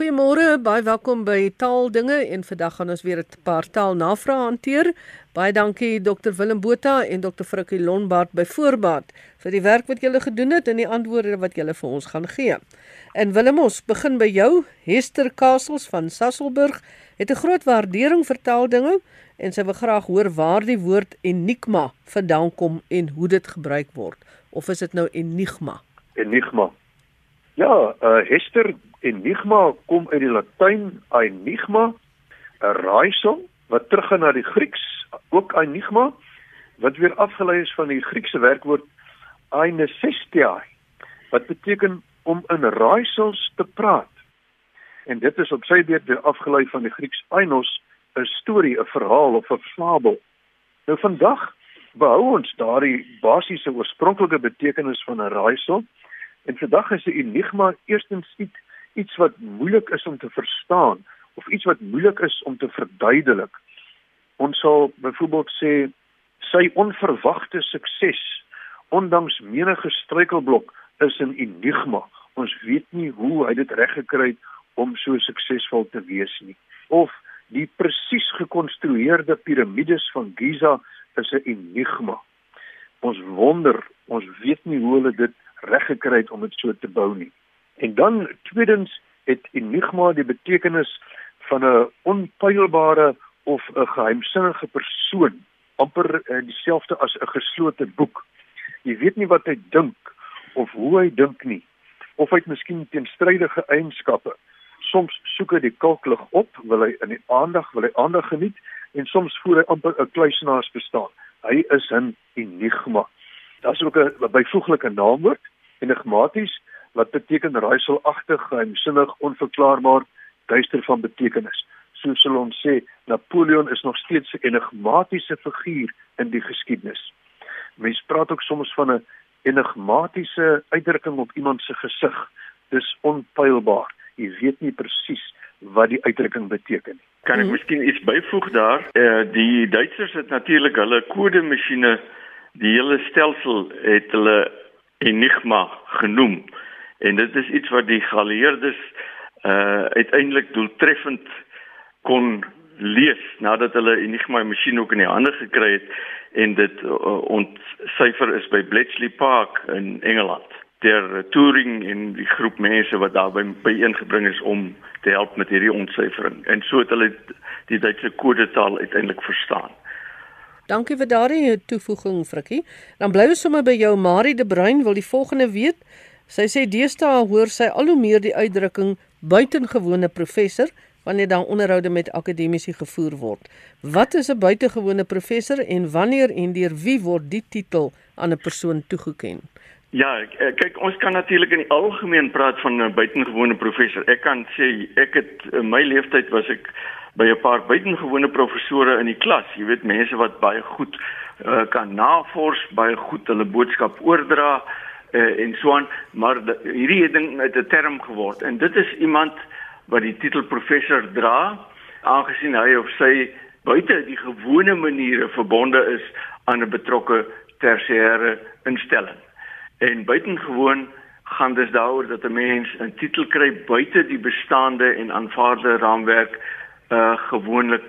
Goeiemôre, baie welkom by Taaldinge en vandag gaan ons weer 'n paar taalnavrae hanteer. Baie dankie Dr Willem Botha en Dr Frikkie Lonbard by voorbaat vir die werk wat julle gedoen het en die antwoorde wat julle vir ons gaan gee. En Willem, ons begin by jou. Hester Kastels van Sasselburg het 'n groot waardering vir taaldinge en sy wil graag hoor waar die woord enigma vandaan kom en hoe dit gebruik word. Of is dit nou enigma? Enigma. Ja, uh, Hester enigma kom uit die Latyn enigma, 'n raaisel wat teruggaan na die Grieks, ook enigma wat weer afgelei is van die Griekse werkwoord ainesestia wat beteken om in raaisels te praat. En dit is op sy beurt weer afgelei van die Grieks ainos, 'n storie, 'n verhaal of 'n fabel. Nou vandag behou ons daardie basiese oorspronklike betekenis van 'n raaisel en vandag is 'n enigma eerstens iets iets wat moeilik is om te verstaan of iets wat moeilik is om te verduidelik. Ons sal byvoorbeeld sê sy onverwagte sukses ondanks menige struikelblok is 'n enigma. Ons weet nie hoe hy dit reg gekry het om so suksesvol te wees nie. Of die presies gekonstrueerde piramides van Giza is 'n enigma. Ons wonder, ons weet nie hoe hulle dit reg gekry het om dit so te bou nie. En dan tweedens het enigma die betekenis van 'n onpylbare of 'n geheimsinnige persoon, amper uh, dieselfde as 'n geslote boek. Jy weet nie wat hy dink of hoe hy dink nie, of hy het miskien teenstrydige eienskappe. Soms soek hy die kalklig op, wil hy in die aandag, wil hy aandag geniet en soms voer hy amper 'n kluisenaars bestaan. Hy is 'n enigma. Daar's ook 'n byvoeglike naamwoord, enigmaties wat beteken raaiselagtig, geheimsinnig, onverklaarbaar, duister van betekenis. So sal ons sê Napoleon is nog steeds 'n enigmatiese figuur in die geskiedenis. Mense praat ook soms van 'n enigmatiese uitdrukking op iemand se gesig. Dis onpylbaar. Jy weet nie presies wat die uitdrukking beteken nie. Kan ek hmm. miskien iets byvoeg daar? Eh die Duitsers het natuurlik hulle kodemasjiene, die hele stelsel het hulle Enigma genoem. En dit is iets wat die geallieerdes uh uiteindelik doeltreffend kon lees nadat hulle Enigma masjien ook in die hande gekry het en dit uh, ontsyfer is by Bletchley Park in Engeland. Der Turing en die groep mense wat daarby byeengebring is om te help met hierdie ontsyfering. En so het hulle die Duitse kodetaal uiteindelik verstaan. Dankie vir daardie toevoeging, Frikkie. Dan bly ons sommer by jou Marie de Bruin wil die volgende weet. Sy sê deesdae hoor sy al hoe meer die uitdrukking buitengewone professor wanneer daar onderhoude met akademici gevoer word. Wat is 'n buitengewone professor en wanneer en deur wie word die titel aan 'n persoon toegekend? Ja, eh, kyk ons kan natuurlik in die algemeen praat van 'n buitengewone professor. Ek kan sê ek het in my lewenstyd was ek by 'n paar buitengewone professore in die klas. Jy weet mense wat baie goed uh, kan navors, baie goed hulle boodskap oordra uh, en so aan, maar de, hierdie ding het 'n term geword en dit is iemand wat die titel professor dra aangesien hy of sy buite die gewone maniere verbonde is aan 'n betrokke tersiêre instelling. En buitengewoon gaan dit daaroor dat 'n mens 'n titel kry buite die bestaande en aanvaarde raamwerk uh gewoonlik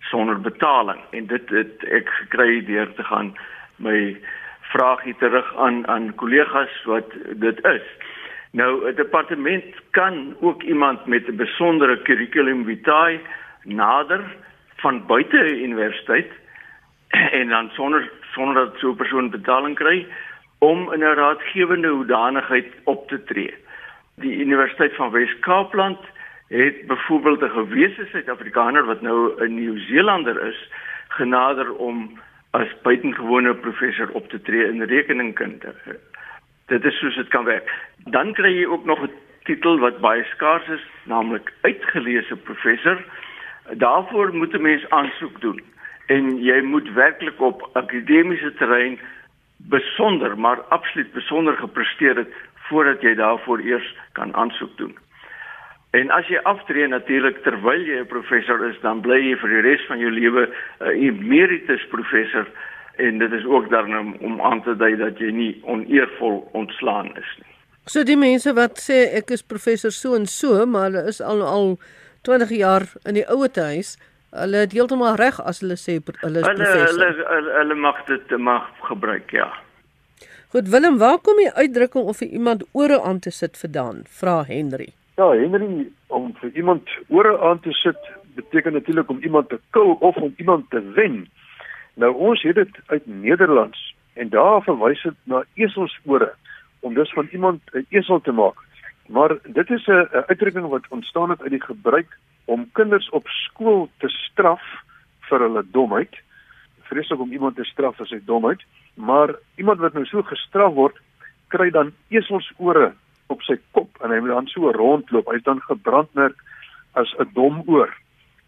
sonder betaling en dit het ek gekry deur te gaan my vraagie terug aan aan kollegas wat dit is. Nou 'n departement kan ook iemand met 'n besondere curriculum vitae nader van buite 'n universiteit en dan sonder sonder dat so 'n persoon betaling kry om in 'n raadgewende hoedanigheid op te tree. Die Universiteit van Wes-Kaapland het byvoorbeeld 'n gewese Suid-Afrikaner wat nou 'n Nieu-Seelander is, genader om as buitengewone professor op te tree in rekeningkunde. Dit is soos dit kan werk. Dan kry jy ook nog 'n titel wat baie skaars is, naamlik uitgeleese professor. Daarvoor moet 'n mens aansoek doen en jy moet werklik op akademiese terrein besonder, maar absoluut besonder gepresteer het voordat jy daarvoor eers kan aansoek doen. En as jy aftree natuurlik terwyl jy 'n professor is, dan bly jy vir die res van jou lewe 'n uh, emeritus professor en dit is ook dan om, om aan te dui dat jy nie oneervol ontslaan is nie. So die mense wat sê ek is professor so en so, maar hulle is al al 20 jaar in die ouete huis, hulle het heeltemal reg as hulle sê hulle is Hulle professor. hulle hulle, hulle mag dit mag gebruik, ja. Goed Willem, waar kom die uitdrukking of vir iemand ore aan te sit vandaan? Vra Henry. Ja, Henry, om vir iemand ore aan te sit beteken natuurlik om iemand te kill of om iemand te wen. Nou ons het dit uit Nederlands en daar verwys dit na eselsore om dus van iemand 'n esel te maak. Maar dit is 'n uitdrukking wat ontstaan het uit die gebruik om kinders op skool te straf vir hulle domheid. Vreeslik om iemand te straf vir sy domheid, maar iemand wat nou so gestraf word, kry dan eselsore op sy kop en hy moet dan so rondloop. Hy's dan gebrandmerk as 'n dom oor,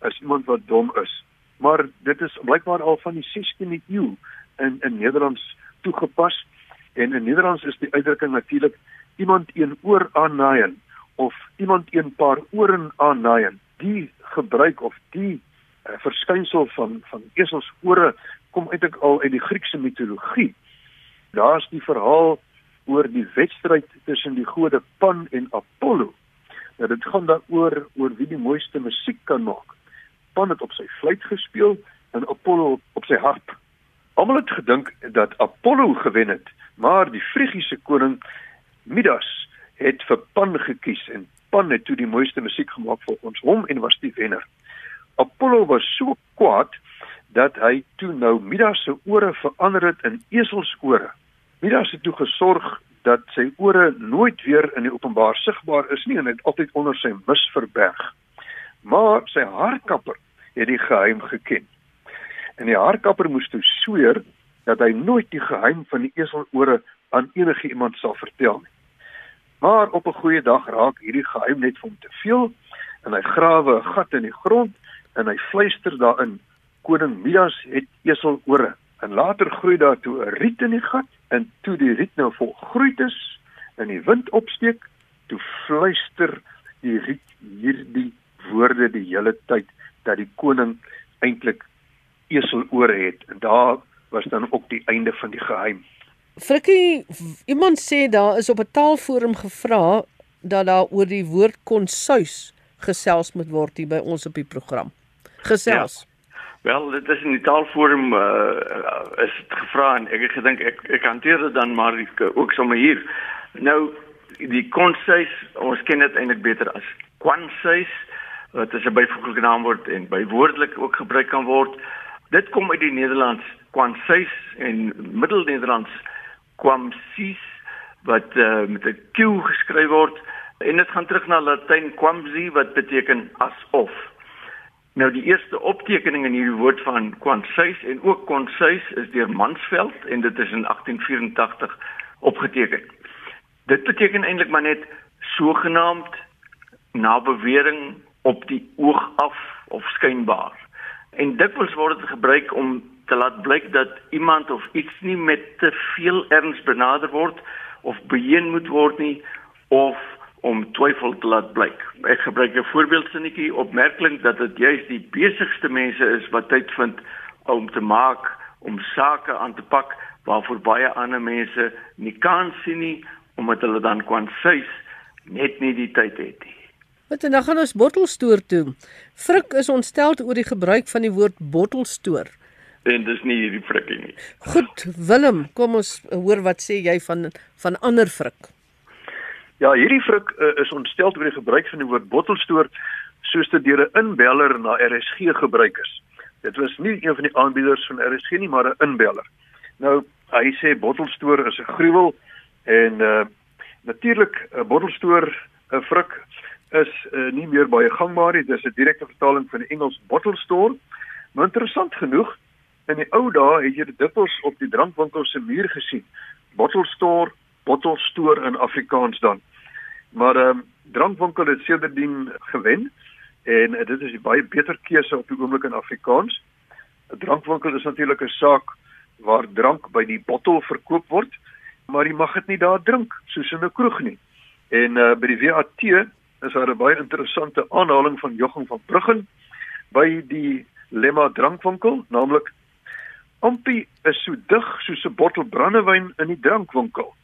as iemand wat dom is. Maar dit is blykbaar al van die 16de eeu in in Nederlands toegepas en in Nederlands is die uitdrukking natuurlik iemand een oor aannaaien of iemand een paar oren aannaaien. Die gebruik of die uh, verskynsel van van eselsore kom eintlik al uit die Griekse mitologie. Daar's die verhaal oor die wedstryd tussen die gode Pan en Apollo. Nou dit gaan daaroor oor wie die mooiste musiek kan maak. Pan het op sy fluit gespeel en Apollo op sy harp. Almal het gedink dat Apollo gewen het, maar die Frigiese koning Midas het vir Pan gekies en Pan het toe die mooiste musiek gemaak vir ons hom en was die wenner. Apollo was so kwaad dat hy toe nou Midas se ore verander het in eselsore. Midas het toe gesorg dat sy ore nooit weer in die openbaar sigbaar is nie en het altyd onder sy mis verberg. Maar sy haarkapper het die geheim geken. En die haarkapper moes toe sweer dat hy nooit die geheim van die eselore aan enige iemand sal vertel nie. Maar op 'n goeie dag raak hierdie geheim net vir hom te veel en hy grawe 'n gat in die grond en hy fluister daarin: Koning Midas het eselore. En later groei daar toe 'n riet in die gat en toe die riet nou volgroei is en die wind opsteek, toe fluister die riet hierdie woorde die hele tyd dat die koning eintlik eselore het. En daar was dan ook die einde van die geheim. Frikkie, iemand sê daar is op 'n taalforum gevra dat daar oor die woord konsuis gesels moet word hier by ons op die program. Gesels. Wel, dit is in die taalforum uh, is dit gevra en ek het gedink ek ek hanteer dit dan maar ek, ook sommer hier. Nou die konsuis, ons ken dit eintlik beter as kwansuis wat as 'n byvoeglike naamwoord en bywoordelik ook gebruik kan word. Dit kom uit die Nederlands kwansuis en Middelnederlands quamsis wat uh, met 'n q geskryf word en dit gaan terug na Latyn quamsi wat beteken asof. Nou die eerste optekening in hierdie woord van quansuis en ook konsuis is deur Mansveld en dit is in 1884 opgeteken. Dit beteken eintlik maar net sogenaamd na bewering op die oog af of skynbaar. En dikwels word dit gebruik om te laat blyk dat iemand of iets nie met te veel erns benader word of beheen moet word nie of om twyfel te laat blyk. Ek gebruik 'n voorbeeldsinnetjie opmerklik dat dit juis die besigste mense is wat tyd vind om te maak, om sake aan te pak waarvoor baie ander mense nie kans sien nie omdat hulle dan kwansuis net nie die tyd het nie. Wat en dan gaan ons bottelstoer toe. Frik is ontstel oor die gebruik van die woord bottelstoer. En dis nie hierdie frikkie nie. Goed, Willem, kom ons hoor wat sê jy van van ander frik. Ja, hierdie frik uh, is ontstel oor die gebruik van die woord bottelstoer soos dit deur 'n inbeller na RSG gebruik is. Dit was nie een van die aanbieders van RSG nie, maar 'n inbeller. Nou, hy sê bottelstoer is 'n gruwel en uh natuurlik 'n bottelstoer 'n frik is uh, nie meer baie gangbaar nie. Dis 'n direkte vertaling van die Engels bottle store. Maar interessant genoeg, in die ou dae het jy dit dikwels op die drankwinkels se muur gesien. Bottle store in Afrikaans dan. Maar ehm um, drankwinkel het sedertdien gewen en uh, dit is 'n baie beter keuse op die oomblik in Afrikaans. 'n Drankwinkel is natuurlik 'n saak waar drank by die bottel verkoop word, maar jy mag dit nie daar drink soos in 'n kroeg nie. En uh, by die WAT is daar 'n baie interessante aanhaling van Jochum van Bruggen by die Lemma drankwinkel, naamlik Ompie is so dig soos 'n bottel brandewyn in die drankwinkel.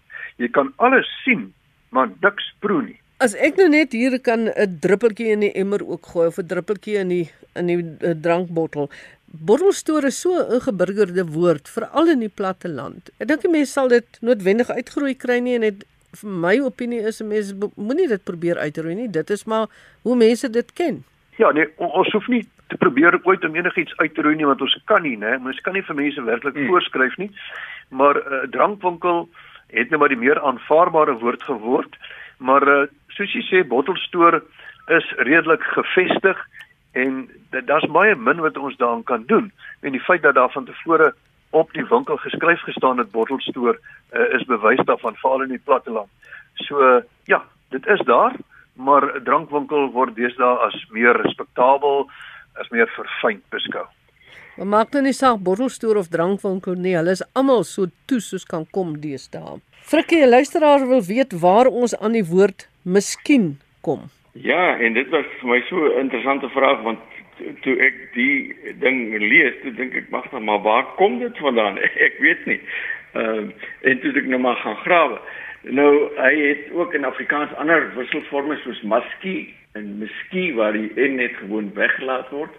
Jy kan alles sien, maar niks proe nie. As ek nou net hier kan 'n druppeltjie in die emmer ook gooi of 'n druppeltjie in die in die uh, drankbottel. Bottelstoor is so 'n ingeburgerde woord veral in die platte land. Ek dink die mense sal dit noodwendig uitgroei kry nie en dit vir my opinie is 'n mens moenie dit probeer uitroei nie. Dit is maar hoe mense dit ken. Ja, nee, ons hoef nie te probeer ooit om enigiets uit te roei nie want ons kan nie, né? Mens kan nie vir mense werklik hmm. voorskryf nie. Maar 'n uh, drankwinkel het nou maar die meer aanvaarbare woord geword. Maar uh, soos jy sê bottelstoor is redelik gevestig en daar's baie min wat ons daaraan kan doen. En die feit dat daar van tevore op die winkel geskryf gestaan het bottelstoor uh, is bewys daarvan veral in die platteland. So uh, ja, dit is daar, maar 'n drankwinkel word deesdae as meer respektabel, as meer verfyn beskou. Maar maak nou nie saak bottelstoor of drankwinkel nie, hulle is almal so toe soos kan kom deesdae. Frikkie, 'n luisteraar wil weet waar ons aan die woord miskien kom. Ja, en dit was vir my so 'n interessante vraag want toe ek die ding lees, toe dink ek wag maar waar kom dit vandaan? Ek weet nie. Ehm uh, en toe ek nou maar gaan grawe. Nou hy het ook in Afrikaans ander wisselforme soos maskie en miskie waar die n net gewoon weggelaat word.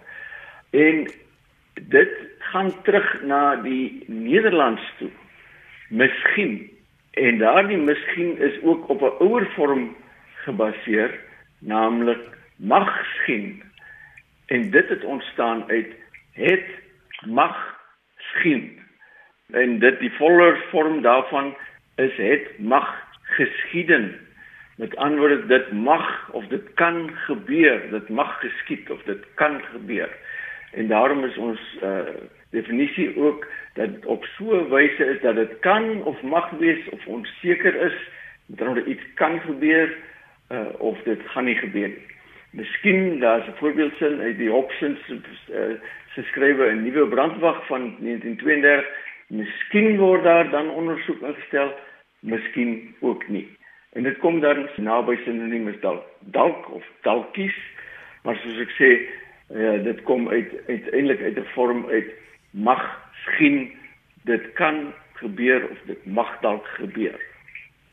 En dit gaan terug na die Nederlands toe. Miskien En daardie miskien is ook op 'n ouer vorm gebaseer, naamlik magskien. En dit het ontstaan uit het mag skien. En dit die voller vorm daarvan is het mag geskieden. Met ander woorde dit mag of dit kan gebeur, dit mag geskied of dit kan gebeur. En daarom is ons uh definisie ook dat op so 'n wyse is dat dit kan of mag wees of onseker is dat er iets kan gebeur uh, of dit gaan nie gebeur nie. Miskien daar's 'n voorbeeldsin uit die Hobsons uh, se skrywe 'n nuwe brandwag van 1932. Miskien word daar dan ondersoek ingestel, miskien ook nie. En dit kom dan naby sinoniem as dalk, dalk of dalkies. Maar soos ek sê, ja, dit kom uit uiteindelik uit 'n vorm uit mag skien dit kan gebeur of dit mag dalk gebeur.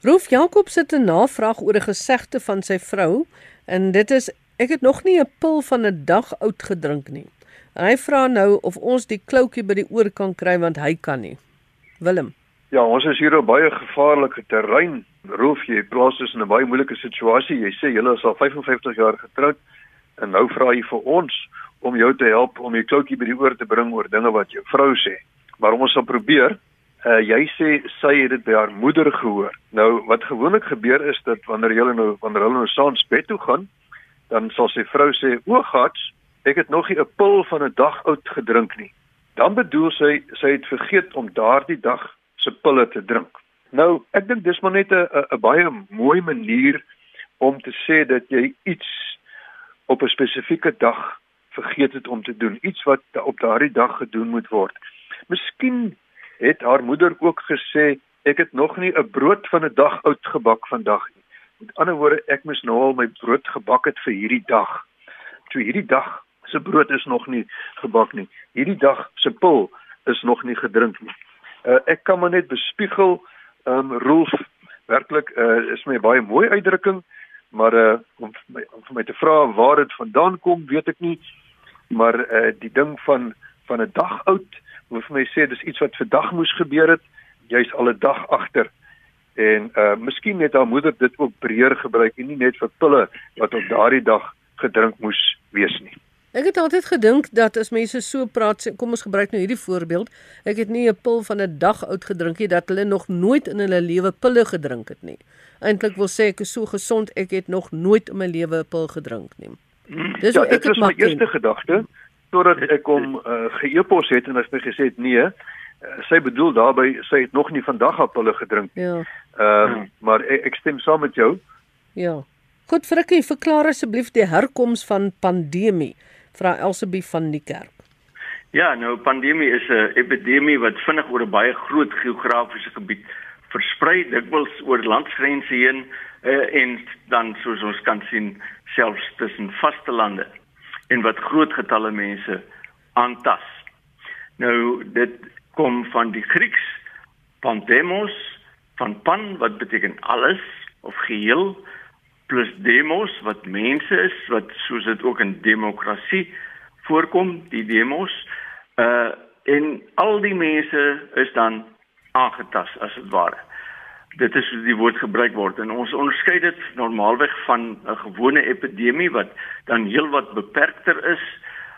Roof Jakob sit 'n navraag oor 'n gesegde van sy vrou en dit is ek het nog nie 'n pil van 'n dag oud gedrink nie. En hy vra nou of ons die kloutjie by die oor kan kry want hy kan nie. Willem. Ja, ons is hier op baie gevaarlike terrein. Roof, jy plaas dus in 'n baie moeilike situasie. Jy sê julle is al 55 jaar getroud en nou vra jy vir ons om jou te help om die kloutjie by die oor te bring oor dinge wat jou vrou sê. Maar ons sal probeer. Uh jy sê sy het dit by haar moeder gehoor. Nou wat gewoonlik gebeur is dat wanneer jy nou wanneer hulle nou saans bed toe gaan, dan sal sy vrou sê: "O gats, ek het nog nie 'n pil van 'n dag oud gedrink nie." Dan bedoel sy sy het vergeet om daardie dag se pille te drink. Nou, ek dink dis maar net 'n 'n baie mooi manier om te sê dat jy iets op 'n spesifieke dag vergeet het om te doen, iets wat op daardie dag gedoen moet word. Miskien het haar moeder ook gesê ek het nog nie 'n brood van 'n dag oud gebak vandag nie. Met ander woorde, ek moes nou al my brood gebak het vir hierdie dag. Toe hierdie dag se brood is nog nie gebak nie. Hierdie dag se pil is nog nie gedrink nie. Uh, ek kan maar net bespiegel ehm um, Rolf werklik uh, is my baie mooi uitdrukking maar uh om vir my om vir my te vra waar dit vandaan kom, weet ek nie. Maar uh die ding van van 'n dag oud, hoe vir my sê dis iets wat vandag moes gebeur het, jy's al 'n dag agter. En uh miskien net haar moeder dit ook breër gebruik en nie net vir pille wat op daardie dag gedrink moes wees nie. Ek het altyd gedink dat as mense so praat, kom ons gebruik nou hierdie voorbeeld. Ek het nie 'n pil van 'n dag oud gedrink nie dat hulle nog nooit in hulle lewe pille gedrink het nie. Eintlik wil sê ek is so gesond, ek het nog nooit in my lewe 'n pil gedrink nie. Dis ja, ek het my eerste gedagte totdat ek hom uh, geëpos het en hy het my gesê nee, uh, sy bedoel daarby sy het nog nie vandag pille gedrink nie. Ja. Ehm uh, maar ek, ek stem saam met jou. Ja. Goed Frikkie, verklaar asseblief die herkoms van pandemie vra Elsabie van die kerk. Ja, nou pandemie is 'n epidemie wat vinnig oor 'n baie groot geografiese gebied versprei, dikwels oor landsgrense heen uh, en dan soos ons kan sien selfs tussen vaste lande en wat groot getalle mense aantas. Nou dit kom van die Grieks pandemos van pan wat beteken alles of geheel plus demos wat mense is wat soos dit ook in demokrasie voorkom, die demos. Uh en al die mense is dan aangetast as dit ware. Dit is hoe die woord gebruik word en ons onderskei dit normaalweg van 'n gewone epidemie wat dan heelwat beperkter is.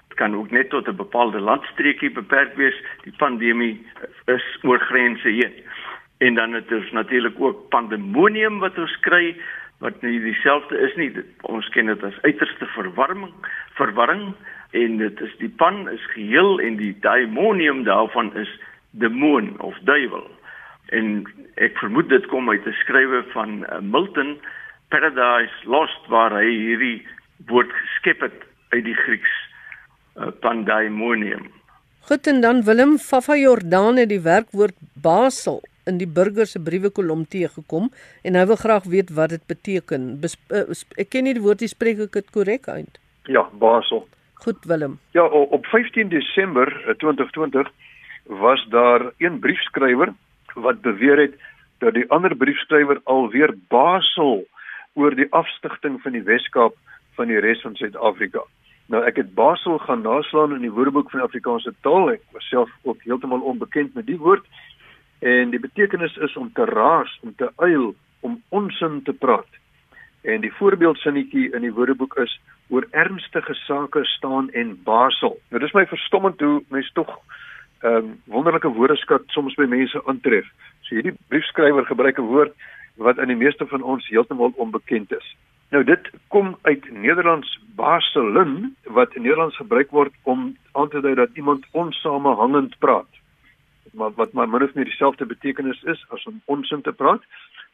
Dit kan ook net tot 'n bepaalde landstreekie beperk wees. Die pandemie is oor grense heen. En dan het ons natuurlik ook pandemonium wat ons kry wat nie dieselfde is nie. Ons ken dit as uiterste verwarming, verwarring en dit is die pan is geheel en die daimonium daarvan is demoon of duiwel. En ek vermoed dit kom uit 'n skrywe van uh, Milton Paradise Lost waar hy hierdie woord geskep het uit die Grieks uh, pandaimonium. Goed en dan Willem Fafa Jordan het die werkwoord basel in die burger se briewe kolom teëgekom en hy wil graag weet wat dit beteken. Bes, uh, ek ken nie die woord, jy spreek ek dit korrek uit? Ja, basel. Goed Willem. Ja, op 15 Desember 2020 was daar een briefskrywer wat beweer het dat die ander briefskrywer alweer basel oor die afstigting van die Weskaap van die res van Suid-Afrika. Nou ek het basel gaan naslaan in die Woordeboek van Afrikaanse taal. Ek was self ook heeltemal onbekend met die woord. En die betekenis is om te raas, om te uil, om onsin te praat. En die voorbeeldsinnetjie in die Woordeboek is oor ernstige sake staan en basel. Nou dis my verstommend hoe mense tog 'n um, ehm, wonderlike woordeskat soms by mense aantref. So hierdie briefskrywer gebruik 'n woord wat aan die meeste van ons heeltemal onbekend is. Nou dit kom uit Nederlands baselin wat in Nederlands gebruik word om aan te dui dat iemand onsamehangend praat. Maar wat maar min of meer dieselfde betekenis is as om onsin te praat.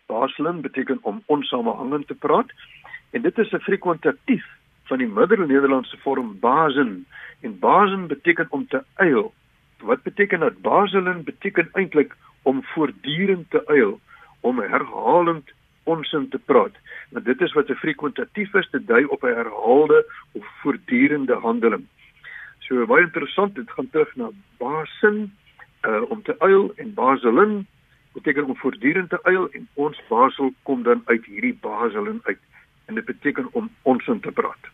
Baselin beteken om onsamehangend te praat en dit is 'n frekwentatief van die Middel-Nederlandse vorm basen en basen beteken om te uil. Wat beteken dat baselen beteken eintlik om voortdurend te uil, om herhalend onsin te praat. Want dit is wat 'n frekwentatief is, dit dui op 'n herhaalde of voortdurende handeling. So baie interessant, dit gaan terug na basen uh, om te uil en baselen beteken om voortdurend te uil en ons basel kom dan uit hierdie baselen uit en dit beteken om onsin te praat.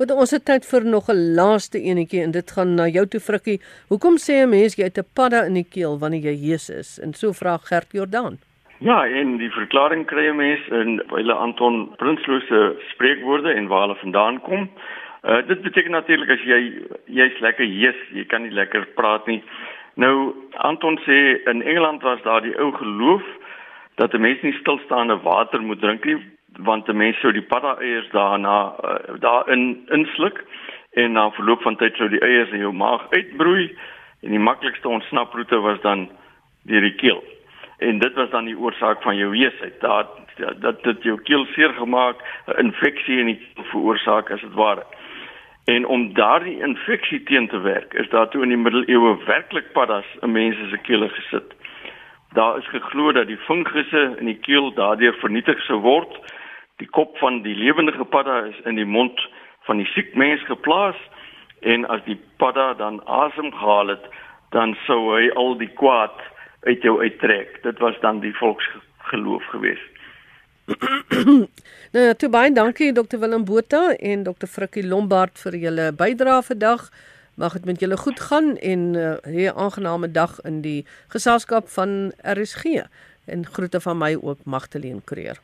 Want ons het tyd vir nog 'n laaste enetjie en dit gaan na jou toe Frikkie. Hoekom sê 'n mens jy het 'n padda in die keel wanneer jy Jesus is? En so vra Gert Jordaan. Ja, en die verklaring kry 'n mens in wyle Anton Prinsloo se spreekwoorde en waar hulle vandaan kom. Uh dit beteken natuurlik as jy jy's lekker Jesus, jy kan nie lekker praat nie. Nou Anton sê in Engeland was daar die ou geloof dat 'n mens nie stilstaande water moet drink nie want die mense sou die padda eiers daarna uh, daarin insluk en na verloop van tyd sou die eiers in jou maag uitbroei en die maklikste ontsnaproete was dan deur die keel. En dit was dan die oorsaak van jou weesheid. Dat dat dit jou keel seer gemaak, 'n infeksie in die veroorsaak as dit ware. En om daardie infeksie teen te werk, is daar toe in die middeleeue werklik paddas in mense se kele gesit. Daar is geglo dat die fungusse in die keel daardeur vernietig sou word. Die kop van die lewendige padda is in die mond van die siek mens geplaas en as die padda dan asem gehaal het dan sou hy al die kwaad uit jou uittrek. Dit was dan die volksgeloof geweest nou ja, toe baie dankie dokter Willem Botha en dokter Frikkie Lombard vir julle bydrae vandag. Mag dit met julle goed gaan en 'n uh, eh, aangename dag in die geselskap van RSG en groete van my ook Magtleen Kreer.